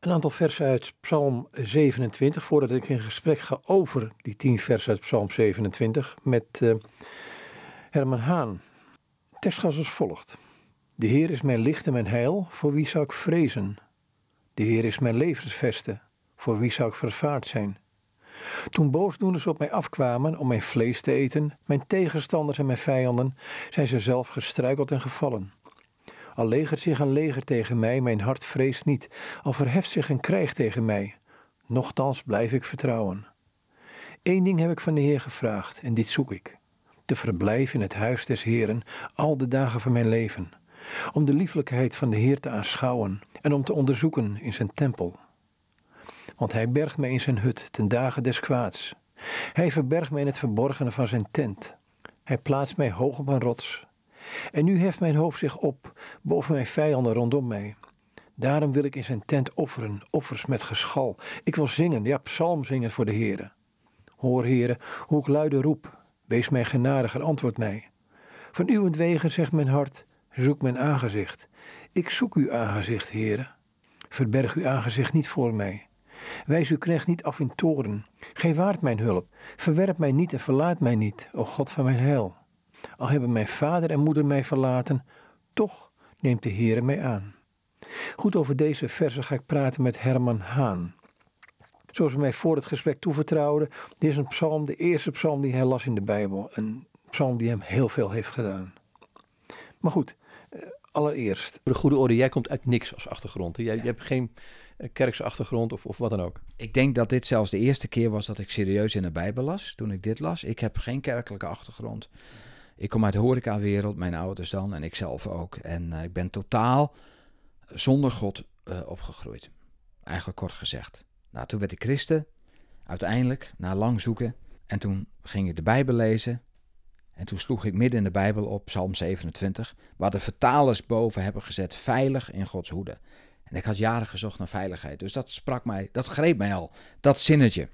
Een aantal versen uit Psalm 27, voordat ik in gesprek ga over die tien versen uit Psalm 27 met uh, Herman Haan. Tekst gaat als volgt. De Heer is mijn licht en mijn heil, voor wie zou ik vrezen? De Heer is mijn levensveste, voor wie zou ik vervaard zijn? Toen boosdoeners op mij afkwamen om mijn vlees te eten, mijn tegenstanders en mijn vijanden, zijn ze zelf gestruikeld en gevallen. Al legert zich een leger tegen mij, mijn hart vreest niet. Al verheft zich een krijg tegen mij, nochtans blijf ik vertrouwen. Eén ding heb ik van de Heer gevraagd, en dit zoek ik: te verblijven in het huis des Heeren al de dagen van mijn leven, om de lieflijkheid van de Heer te aanschouwen en om te onderzoeken in zijn tempel. Want hij bergt mij in zijn hut ten dagen des kwaads. Hij verbergt mij in het verborgene van zijn tent. Hij plaatst mij hoog op een rots. En nu heft mijn hoofd zich op boven mijn vijanden rondom mij. Daarom wil ik in zijn tent offeren, offers met geschal. Ik wil zingen, ja, psalm zingen voor de Heere. Hoor, Heere, hoe ik luide roep. Wees mij genadig en antwoord mij. Van uwentwegen zegt mijn hart, zoek mijn aangezicht. Ik zoek uw aangezicht, Heere. Verberg uw aangezicht niet voor mij. Wijs uw knecht niet af in toren. Geef waard mijn hulp. Verwerp mij niet en verlaat mij niet, o God van mijn heil. Al hebben mijn vader en moeder mij verlaten, toch neemt de Heere mij aan. Goed over deze versen ga ik praten met Herman Haan. Zoals hij mij voor het gesprek toevertrouwde, dit is een psalm, de eerste psalm die hij las in de Bijbel. Een psalm die hem heel veel heeft gedaan. Maar goed, eh, allereerst. Voor de goede orde, jij komt uit niks als achtergrond. Jij, je hebt geen eh, kerkse achtergrond of, of wat dan ook. Ik denk dat dit zelfs de eerste keer was dat ik serieus in de Bijbel las, toen ik dit las. Ik heb geen kerkelijke achtergrond. Ik kom uit de horecawereld, mijn ouders dan en ik zelf ook. En uh, ik ben totaal zonder God uh, opgegroeid. Eigenlijk kort gezegd. Nou, toen werd ik christen, uiteindelijk, na lang zoeken. En toen ging ik de Bijbel lezen. En toen sloeg ik midden in de Bijbel op Psalm 27, waar de vertalers boven hebben gezet: veilig in Gods hoede. En ik had jaren gezocht naar veiligheid. Dus dat sprak mij, dat greep mij al, dat zinnetje.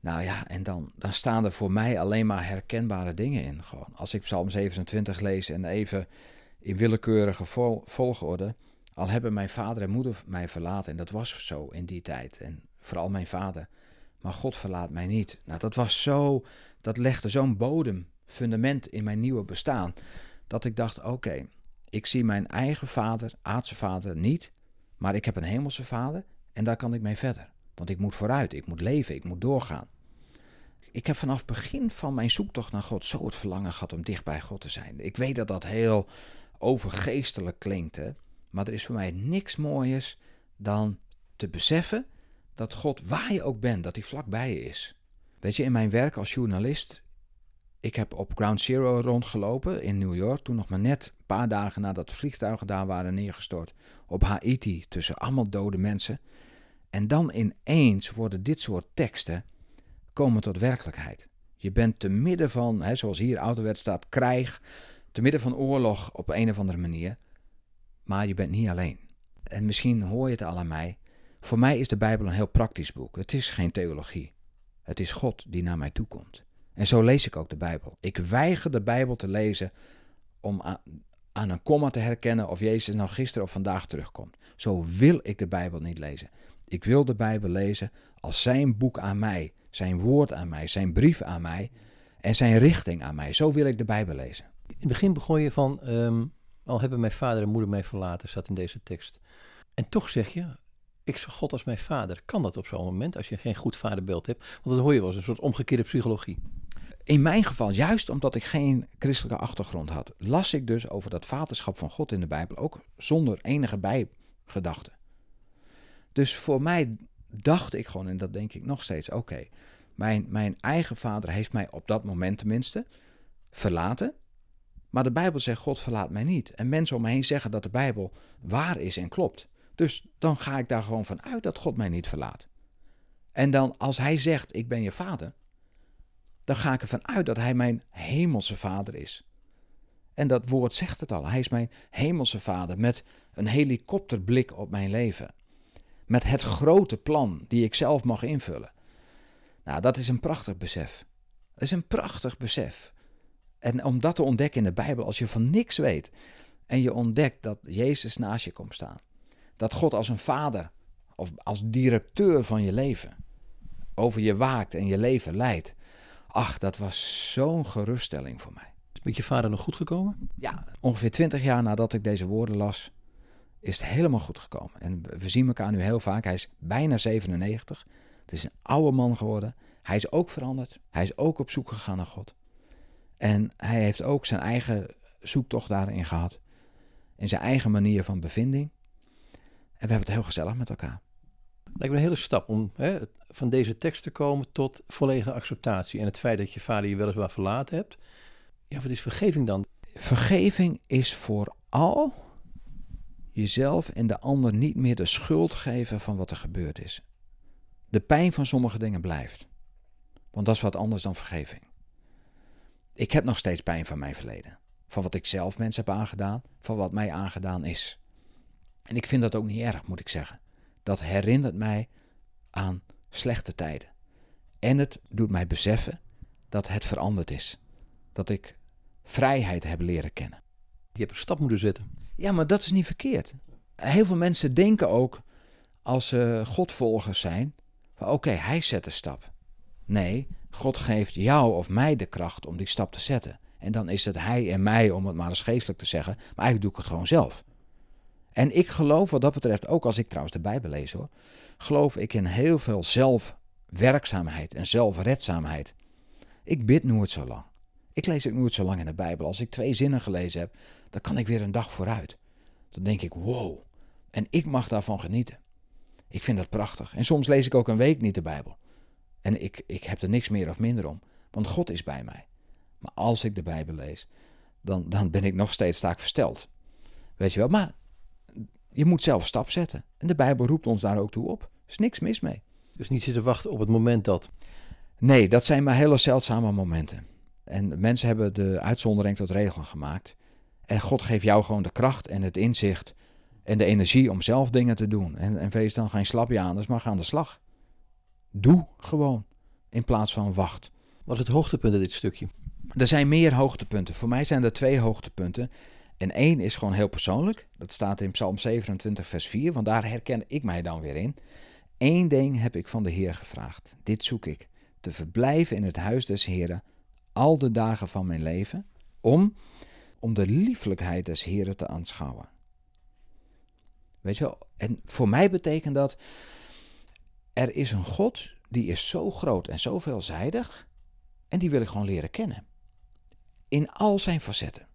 Nou ja, en dan, staan er voor mij alleen maar herkenbare dingen in. Gewoon. Als ik Psalm 27 lees en even in willekeurige vol, volgorde. Al hebben mijn vader en moeder mij verlaten, en dat was zo in die tijd. En vooral mijn vader. Maar God verlaat mij niet. Nou, dat was zo, dat legde zo'n bodem, fundament in mijn nieuwe bestaan. Dat ik dacht: oké, ik zie mijn eigen vader, aardse vader, niet. Maar ik heb een hemelse vader en daar kan ik mee verder. Want ik moet vooruit, ik moet leven, ik moet doorgaan. Ik heb vanaf het begin van mijn zoektocht naar God zo het verlangen gehad om dicht bij God te zijn. Ik weet dat dat heel overgeestelijk klinkt, hè? maar er is voor mij niks mooiers dan te beseffen dat God, waar je ook bent, dat hij vlakbij je is. Weet je, in mijn werk als journalist, ik heb op Ground Zero rondgelopen in New York, toen nog maar net een paar dagen nadat de vliegtuigen daar waren neergestort, op Haiti, tussen allemaal dode mensen. En dan ineens worden dit soort teksten komen tot werkelijkheid. Je bent te midden van, hè, zoals hier ouderwet staat, krijg, te midden van oorlog op een of andere manier. Maar je bent niet alleen. En misschien hoor je het al aan mij. Voor mij is de Bijbel een heel praktisch boek. Het is geen theologie. Het is God die naar mij toe komt. En zo lees ik ook de Bijbel. Ik weiger de Bijbel te lezen om aan, aan een komma te herkennen of Jezus nou gisteren of vandaag terugkomt. Zo wil ik de Bijbel niet lezen. Ik wil de Bijbel lezen als zijn boek aan mij, zijn woord aan mij, zijn brief aan mij en zijn richting aan mij. Zo wil ik de Bijbel lezen. In het begin begon je van, ehm, al hebben mijn vader en moeder mij verlaten, zat in deze tekst. En toch zeg je, ik zag God als mijn vader. Kan dat op zo'n moment als je geen goed vaderbeeld hebt? Want dat hoor je wel eens, een soort omgekeerde psychologie. In mijn geval, juist omdat ik geen christelijke achtergrond had, las ik dus over dat vaderschap van God in de Bijbel ook zonder enige bijgedachte. Dus voor mij dacht ik gewoon, en dat denk ik nog steeds, oké, mijn, mijn eigen vader heeft mij op dat moment tenminste verlaten. Maar de Bijbel zegt, God verlaat mij niet. En mensen om me heen zeggen dat de Bijbel waar is en klopt. Dus dan ga ik daar gewoon van uit dat God mij niet verlaat. En dan als hij zegt, ik ben je vader, dan ga ik ervan uit dat hij mijn hemelse vader is. En dat woord zegt het al. Hij is mijn hemelse vader met een helikopterblik op mijn leven met het grote plan die ik zelf mag invullen. Nou, dat is een prachtig besef. Dat is een prachtig besef. En om dat te ontdekken in de Bijbel, als je van niks weet en je ontdekt dat Jezus naast je komt staan, dat God als een vader of als directeur van je leven over je waakt en je leven leidt. Ach, dat was zo'n geruststelling voor mij. Is met je vader nog goed gekomen? Ja, ongeveer twintig jaar nadat ik deze woorden las, is het helemaal goed gekomen. En we zien elkaar nu heel vaak. Hij is bijna 97. Het is een oude man geworden. Hij is ook veranderd. Hij is ook op zoek gegaan naar God. En hij heeft ook zijn eigen zoektocht daarin gehad. In zijn eigen manier van bevinding. En we hebben het heel gezellig met elkaar. Lijkt me een hele stap om hè, van deze tekst te komen tot volledige acceptatie. En het feit dat je vader je weliswaar verlaten hebt. Ja, wat is vergeving dan? Vergeving is vooral jezelf en de ander niet meer de schuld geven van wat er gebeurd is. De pijn van sommige dingen blijft. Want dat is wat anders dan vergeving. Ik heb nog steeds pijn van mijn verleden. Van wat ik zelf mensen heb aangedaan, van wat mij aangedaan is. En ik vind dat ook niet erg, moet ik zeggen. Dat herinnert mij aan slechte tijden. En het doet mij beseffen dat het veranderd is. Dat ik vrijheid heb leren kennen. Je hebt een stap moeten zetten. Ja, maar dat is niet verkeerd. Heel veel mensen denken ook, als ze Godvolgers zijn, van oké, hij zet een stap. Nee, God geeft jou of mij de kracht om die stap te zetten. En dan is het hij en mij, om het maar eens geestelijk te zeggen, maar eigenlijk doe ik het gewoon zelf. En ik geloof wat dat betreft, ook als ik trouwens de Bijbel lees hoor, geloof ik in heel veel zelfwerkzaamheid en zelfredzaamheid. Ik bid nooit zo lang. Ik lees ook nooit zo lang in de Bijbel. Als ik twee zinnen gelezen heb, dan kan ik weer een dag vooruit. Dan denk ik, wow. En ik mag daarvan genieten. Ik vind dat prachtig. En soms lees ik ook een week niet de Bijbel. En ik, ik heb er niks meer of minder om. Want God is bij mij. Maar als ik de Bijbel lees, dan, dan ben ik nog steeds sta ik versteld. Weet je wel, maar je moet zelf stap zetten. En de Bijbel roept ons daar ook toe op. Er is niks mis mee. Dus niet zitten wachten op het moment dat. Nee, dat zijn maar hele zeldzame momenten. En mensen hebben de uitzondering tot regel gemaakt. En God geeft jou gewoon de kracht en het inzicht en de energie om zelf dingen te doen. En, en wees dan geen slapje aan, dus maar ga aan de slag. Doe gewoon, in plaats van wacht. Wat is het hoogtepunt in dit stukje? Er zijn meer hoogtepunten. Voor mij zijn er twee hoogtepunten. En één is gewoon heel persoonlijk. Dat staat in Psalm 27, vers 4, want daar herken ik mij dan weer in. Eén ding heb ik van de Heer gevraagd. Dit zoek ik. Te verblijven in het huis des Heren al de dagen van mijn leven. Om, om de lieflijkheid des Heren te aanschouwen. Weet je wel? En voor mij betekent dat. Er is een God die is zo groot en zo veelzijdig. En die wil ik gewoon leren kennen. In al zijn facetten.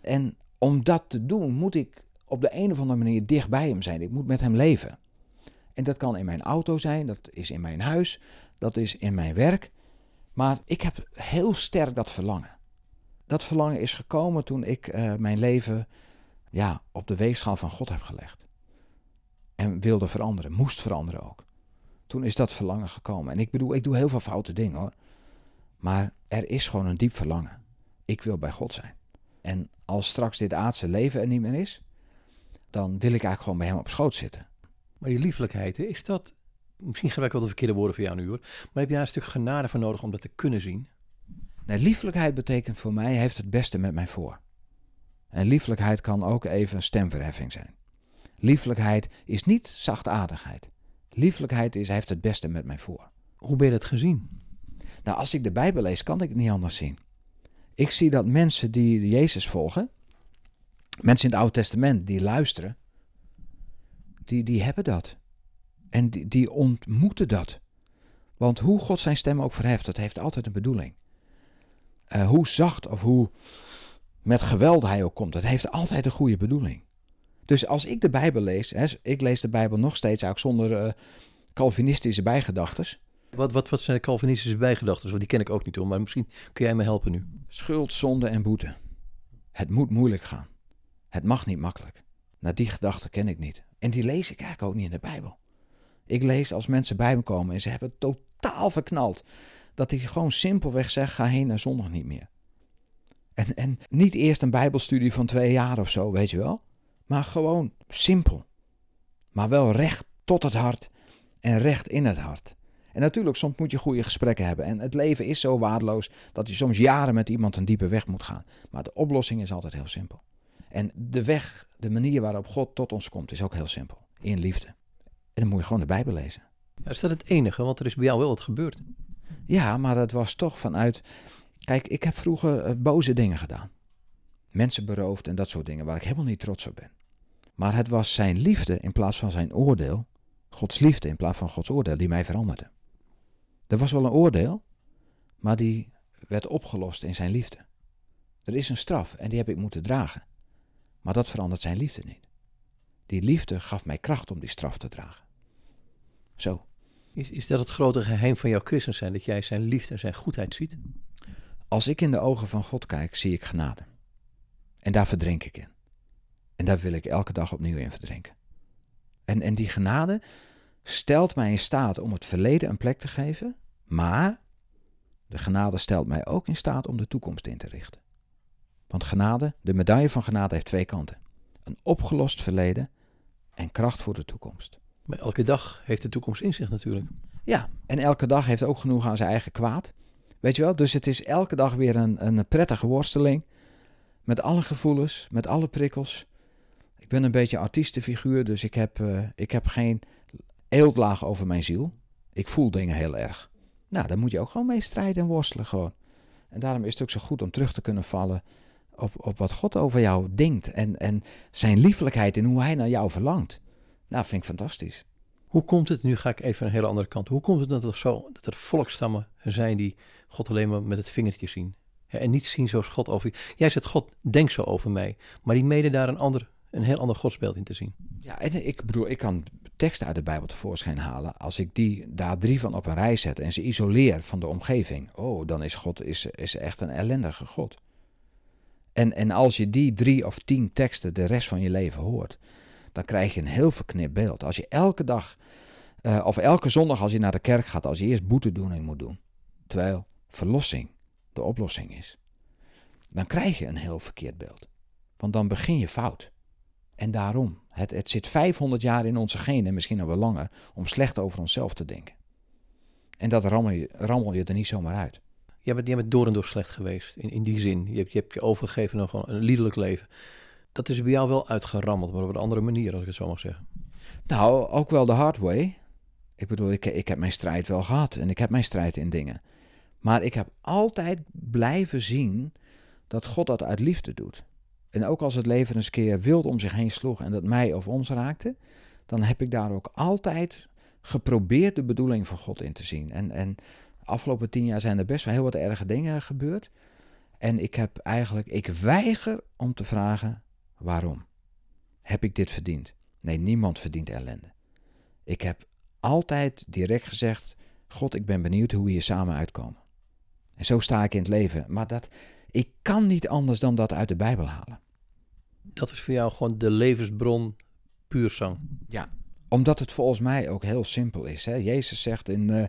En om dat te doen, moet ik op de een of andere manier dicht bij hem zijn. Ik moet met hem leven. En dat kan in mijn auto zijn, dat is in mijn huis, dat is in mijn werk. Maar ik heb heel sterk dat verlangen. Dat verlangen is gekomen toen ik uh, mijn leven ja, op de weegschaal van God heb gelegd. En wilde veranderen, moest veranderen ook. Toen is dat verlangen gekomen. En ik bedoel, ik doe heel veel foute dingen hoor. Maar er is gewoon een diep verlangen. Ik wil bij God zijn. En als straks dit aardse leven er niet meer is, dan wil ik eigenlijk gewoon bij hem op schoot zitten. Maar die lieflijkheid, is dat, misschien gebruik ik wel de verkeerde woorden voor jou nu hoor, maar heb je daar een stuk genade voor nodig om dat te kunnen zien? Nee, lieflijkheid betekent voor mij, heeft het beste met mij voor. En lieflijkheid kan ook even stemverheffing zijn. Lieflijkheid is niet zachtaardigheid. Lieflijkheid is, heeft het beste met mij voor. Hoe ben je dat gezien? Nou, als ik de Bijbel lees, kan ik het niet anders zien. Ik zie dat mensen die Jezus volgen, mensen in het Oude Testament die luisteren, die, die hebben dat. En die, die ontmoeten dat. Want hoe God zijn stem ook verheft, dat heeft altijd een bedoeling. Uh, hoe zacht of hoe met geweld hij ook komt, dat heeft altijd een goede bedoeling. Dus als ik de Bijbel lees, hè, ik lees de Bijbel nog steeds ook zonder uh, Calvinistische bijgedachtes. Wat, wat, wat zijn de Calvinistische bijgedachten? Want die ken ik ook niet hoor, maar misschien kun jij me helpen nu. Schuld, zonde en boete. Het moet moeilijk gaan. Het mag niet makkelijk. Nou, die gedachten ken ik niet. En die lees ik eigenlijk ook niet in de Bijbel. Ik lees als mensen bij me komen en ze hebben het totaal verknald. Dat ik gewoon simpelweg zeg, ga heen naar zondag niet meer. En, en niet eerst een bijbelstudie van twee jaar of zo, weet je wel. Maar gewoon simpel. Maar wel recht tot het hart en recht in het hart. En natuurlijk, soms moet je goede gesprekken hebben. En het leven is zo waardeloos dat je soms jaren met iemand een diepe weg moet gaan. Maar de oplossing is altijd heel simpel. En de weg, de manier waarop God tot ons komt, is ook heel simpel. In liefde. En dan moet je gewoon de Bijbel lezen. Ja, is dat het enige? Want er is bij jou wel wat gebeurd. Ja, maar dat was toch vanuit. Kijk, ik heb vroeger eh, boze dingen gedaan. Mensen beroofd en dat soort dingen waar ik helemaal niet trots op ben. Maar het was zijn liefde in plaats van zijn oordeel. Gods liefde in plaats van Gods oordeel die mij veranderde. Er was wel een oordeel, maar die werd opgelost in zijn liefde. Er is een straf en die heb ik moeten dragen. Maar dat verandert zijn liefde niet. Die liefde gaf mij kracht om die straf te dragen. Zo. Is, is dat het grote geheim van jouw christen zijn? Dat jij zijn liefde en zijn goedheid ziet? Als ik in de ogen van God kijk, zie ik genade. En daar verdrink ik in. En daar wil ik elke dag opnieuw in verdrinken. En, en die genade stelt mij in staat om het verleden een plek te geven, maar de genade stelt mij ook in staat om de toekomst in te richten. Want genade, de medaille van genade heeft twee kanten. Een opgelost verleden en kracht voor de toekomst. Maar elke dag heeft de toekomst in zich natuurlijk. Ja, en elke dag heeft ook genoeg aan zijn eigen kwaad. Weet je wel? Dus het is elke dag weer een, een prettige worsteling. Met alle gevoelens, met alle prikkels. Ik ben een beetje artiestenfiguur, dus ik heb, uh, ik heb geen eeltlaag over mijn ziel. Ik voel dingen heel erg. Nou, daar moet je ook gewoon mee strijden en worstelen gewoon. En daarom is het ook zo goed om terug te kunnen vallen op, op wat God over jou denkt. En, en zijn liefelijkheid en hoe hij naar jou verlangt. Nou, vind ik fantastisch. Hoe komt het, nu ga ik even een hele andere kant. Hoe komt het dat er, zo, dat er volkstammen zijn die God alleen maar met het vingertje zien? En niet zien zoals God over je. Jij zegt, God denkt zo over mij. Maar die mede daar een, ander, een heel ander godsbeeld in te zien. Ja, en ik bedoel, ik kan teksten uit de Bijbel tevoorschijn halen. Als ik die daar drie van op een rij zet en ze isoleer van de omgeving. Oh, dan is God is, is echt een ellendige God. En, en als je die drie of tien teksten de rest van je leven hoort, dan krijg je een heel verknipt beeld. Als je elke dag, uh, of elke zondag als je naar de kerk gaat, als je eerst boetedoening moet doen, terwijl verlossing de oplossing is, dan krijg je een heel verkeerd beeld. Want dan begin je fout. En daarom, het, het zit 500 jaar in onze genen, misschien al wel langer, om slecht over onszelf te denken. En dat rammel je, rammel je er niet zomaar uit. Jij bent, jij bent door en door slecht geweest, in, in die zin. Je hebt, je hebt je overgegeven aan een liederlijk leven. Dat is bij jou wel uitgerammeld, maar op een andere manier, als ik het zo mag zeggen. Nou, ook wel de hard way. Ik bedoel, ik, ik heb mijn strijd wel gehad en ik heb mijn strijd in dingen. Maar ik heb altijd blijven zien dat God dat uit liefde doet. En ook als het leven eens keer wild om zich heen sloeg en dat mij of ons raakte, dan heb ik daar ook altijd geprobeerd de bedoeling van God in te zien. En, en afgelopen tien jaar zijn er best wel heel wat erge dingen gebeurd. En ik heb eigenlijk, ik weiger om te vragen waarom. Heb ik dit verdiend? Nee, niemand verdient ellende. Ik heb altijd direct gezegd: God, ik ben benieuwd hoe we hier samen uitkomen. En zo sta ik in het leven. Maar dat, ik kan niet anders dan dat uit de Bijbel halen. Dat is voor jou gewoon de levensbron puur zang. Ja, omdat het volgens mij ook heel simpel is. Hè? Jezus zegt in, uh,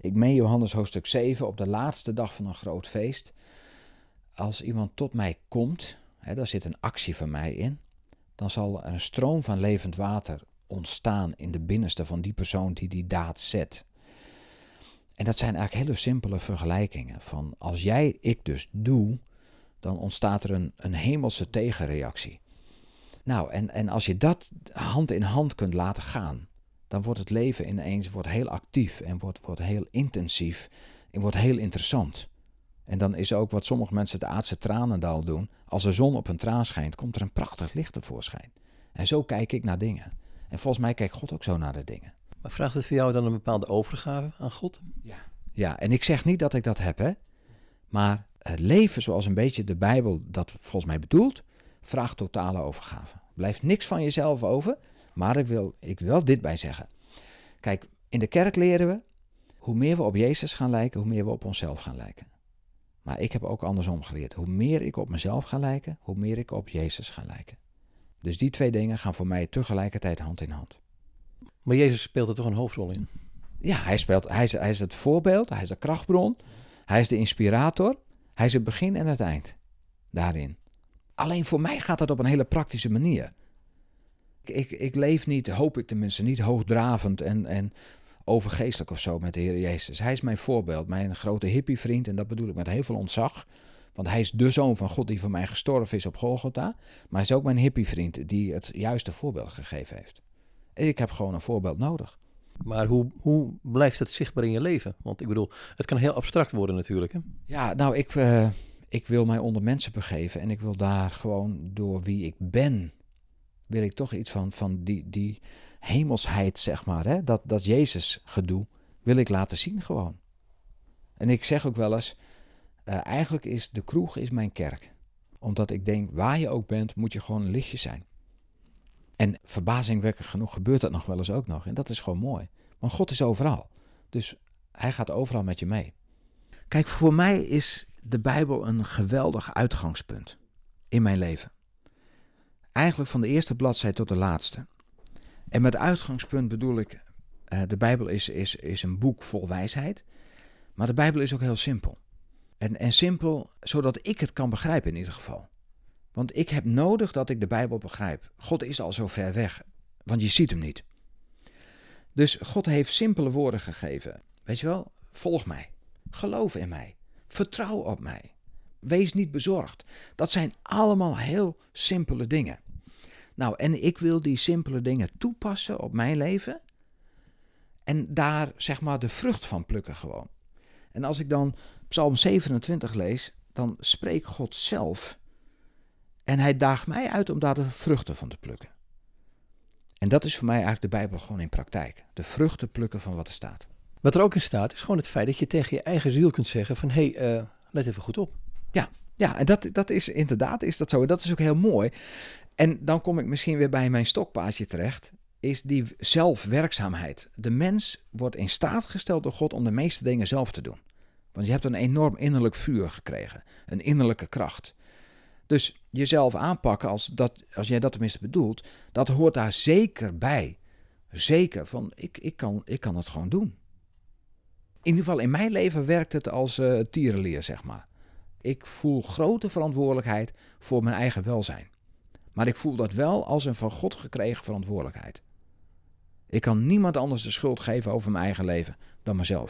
ik meen Johannes hoofdstuk 7, op de laatste dag van een groot feest. Als iemand tot mij komt, hè, daar zit een actie van mij in, dan zal een stroom van levend water ontstaan in de binnenste van die persoon die die daad zet. En dat zijn eigenlijk hele simpele vergelijkingen. Van als jij, ik dus doe, dan ontstaat er een, een hemelse tegenreactie. Nou, en, en als je dat hand in hand kunt laten gaan, dan wordt het leven ineens wordt heel actief en wordt, wordt heel intensief en wordt heel interessant. En dan is ook wat sommige mensen het aardse tranendal doen. Als de zon op een traan schijnt, komt er een prachtig licht tevoorschijn. En zo kijk ik naar dingen. En volgens mij kijkt God ook zo naar de dingen. Maar vraagt het voor jou dan een bepaalde overgave aan God? Ja. Ja, en ik zeg niet dat ik dat heb, hè. Maar het leven zoals een beetje de Bijbel dat volgens mij bedoelt, vraagt totale overgave. Blijft niks van jezelf over, maar ik wil, ik wil dit bij zeggen. Kijk, in de kerk leren we, hoe meer we op Jezus gaan lijken, hoe meer we op onszelf gaan lijken. Maar ik heb ook andersom geleerd. Hoe meer ik op mezelf ga lijken, hoe meer ik op Jezus ga lijken. Dus die twee dingen gaan voor mij tegelijkertijd hand in hand. Maar Jezus speelt er toch een hoofdrol in? Ja, hij, speelt, hij, is, hij is het voorbeeld, hij is de krachtbron, hij is de inspirator, hij is het begin en het eind daarin. Alleen voor mij gaat dat op een hele praktische manier. Ik, ik, ik leef niet, hoop ik tenminste, niet hoogdravend en, en overgeestelijk of zo met de Heer Jezus. Hij is mijn voorbeeld, mijn grote hippievriend en dat bedoel ik met heel veel ontzag. Want hij is de zoon van God die voor mij gestorven is op Golgotha. Maar hij is ook mijn hippievriend die het juiste voorbeeld gegeven heeft. Ik heb gewoon een voorbeeld nodig. Maar hoe, hoe blijft het zichtbaar in je leven? Want ik bedoel, het kan heel abstract worden natuurlijk. Hè? Ja, nou, ik, uh, ik wil mij onder mensen begeven en ik wil daar gewoon door wie ik ben, wil ik toch iets van, van die, die hemelsheid, zeg maar, hè? Dat, dat Jezus gedoe, wil ik laten zien gewoon. En ik zeg ook wel eens, uh, eigenlijk is de kroeg is mijn kerk. Omdat ik denk, waar je ook bent, moet je gewoon een lichtje zijn. En verbazingwekkend genoeg gebeurt dat nog wel eens ook nog. En dat is gewoon mooi. Want God is overal. Dus hij gaat overal met je mee. Kijk, voor mij is de Bijbel een geweldig uitgangspunt in mijn leven. Eigenlijk van de eerste bladzijde tot de laatste. En met uitgangspunt bedoel ik, uh, de Bijbel is, is, is een boek vol wijsheid. Maar de Bijbel is ook heel simpel. En, en simpel, zodat ik het kan begrijpen in ieder geval. Want ik heb nodig dat ik de Bijbel begrijp. God is al zo ver weg, want je ziet hem niet. Dus God heeft simpele woorden gegeven. Weet je wel, volg mij. Geloof in mij. Vertrouw op mij. Wees niet bezorgd. Dat zijn allemaal heel simpele dingen. Nou, en ik wil die simpele dingen toepassen op mijn leven. En daar zeg maar de vrucht van plukken gewoon. En als ik dan Psalm 27 lees, dan spreekt God zelf. En hij daagt mij uit om daar de vruchten van te plukken. En dat is voor mij eigenlijk de Bijbel gewoon in praktijk. De vruchten plukken van wat er staat. Wat er ook in staat is gewoon het feit dat je tegen je eigen ziel kunt zeggen van hé, hey, uh, let even goed op. Ja, ja en dat, dat is inderdaad is dat zo. Dat is ook heel mooi. En dan kom ik misschien weer bij mijn stokpaardje terecht. Is die zelfwerkzaamheid. De mens wordt in staat gesteld door God om de meeste dingen zelf te doen. Want je hebt een enorm innerlijk vuur gekregen. Een innerlijke kracht. Dus jezelf aanpakken, als, dat, als jij dat tenminste bedoelt, dat hoort daar zeker bij. Zeker van, ik, ik, kan, ik kan het gewoon doen. In ieder geval in mijn leven werkt het als uh, tierenleer, zeg maar. Ik voel grote verantwoordelijkheid voor mijn eigen welzijn. Maar ik voel dat wel als een van God gekregen verantwoordelijkheid. Ik kan niemand anders de schuld geven over mijn eigen leven dan mezelf.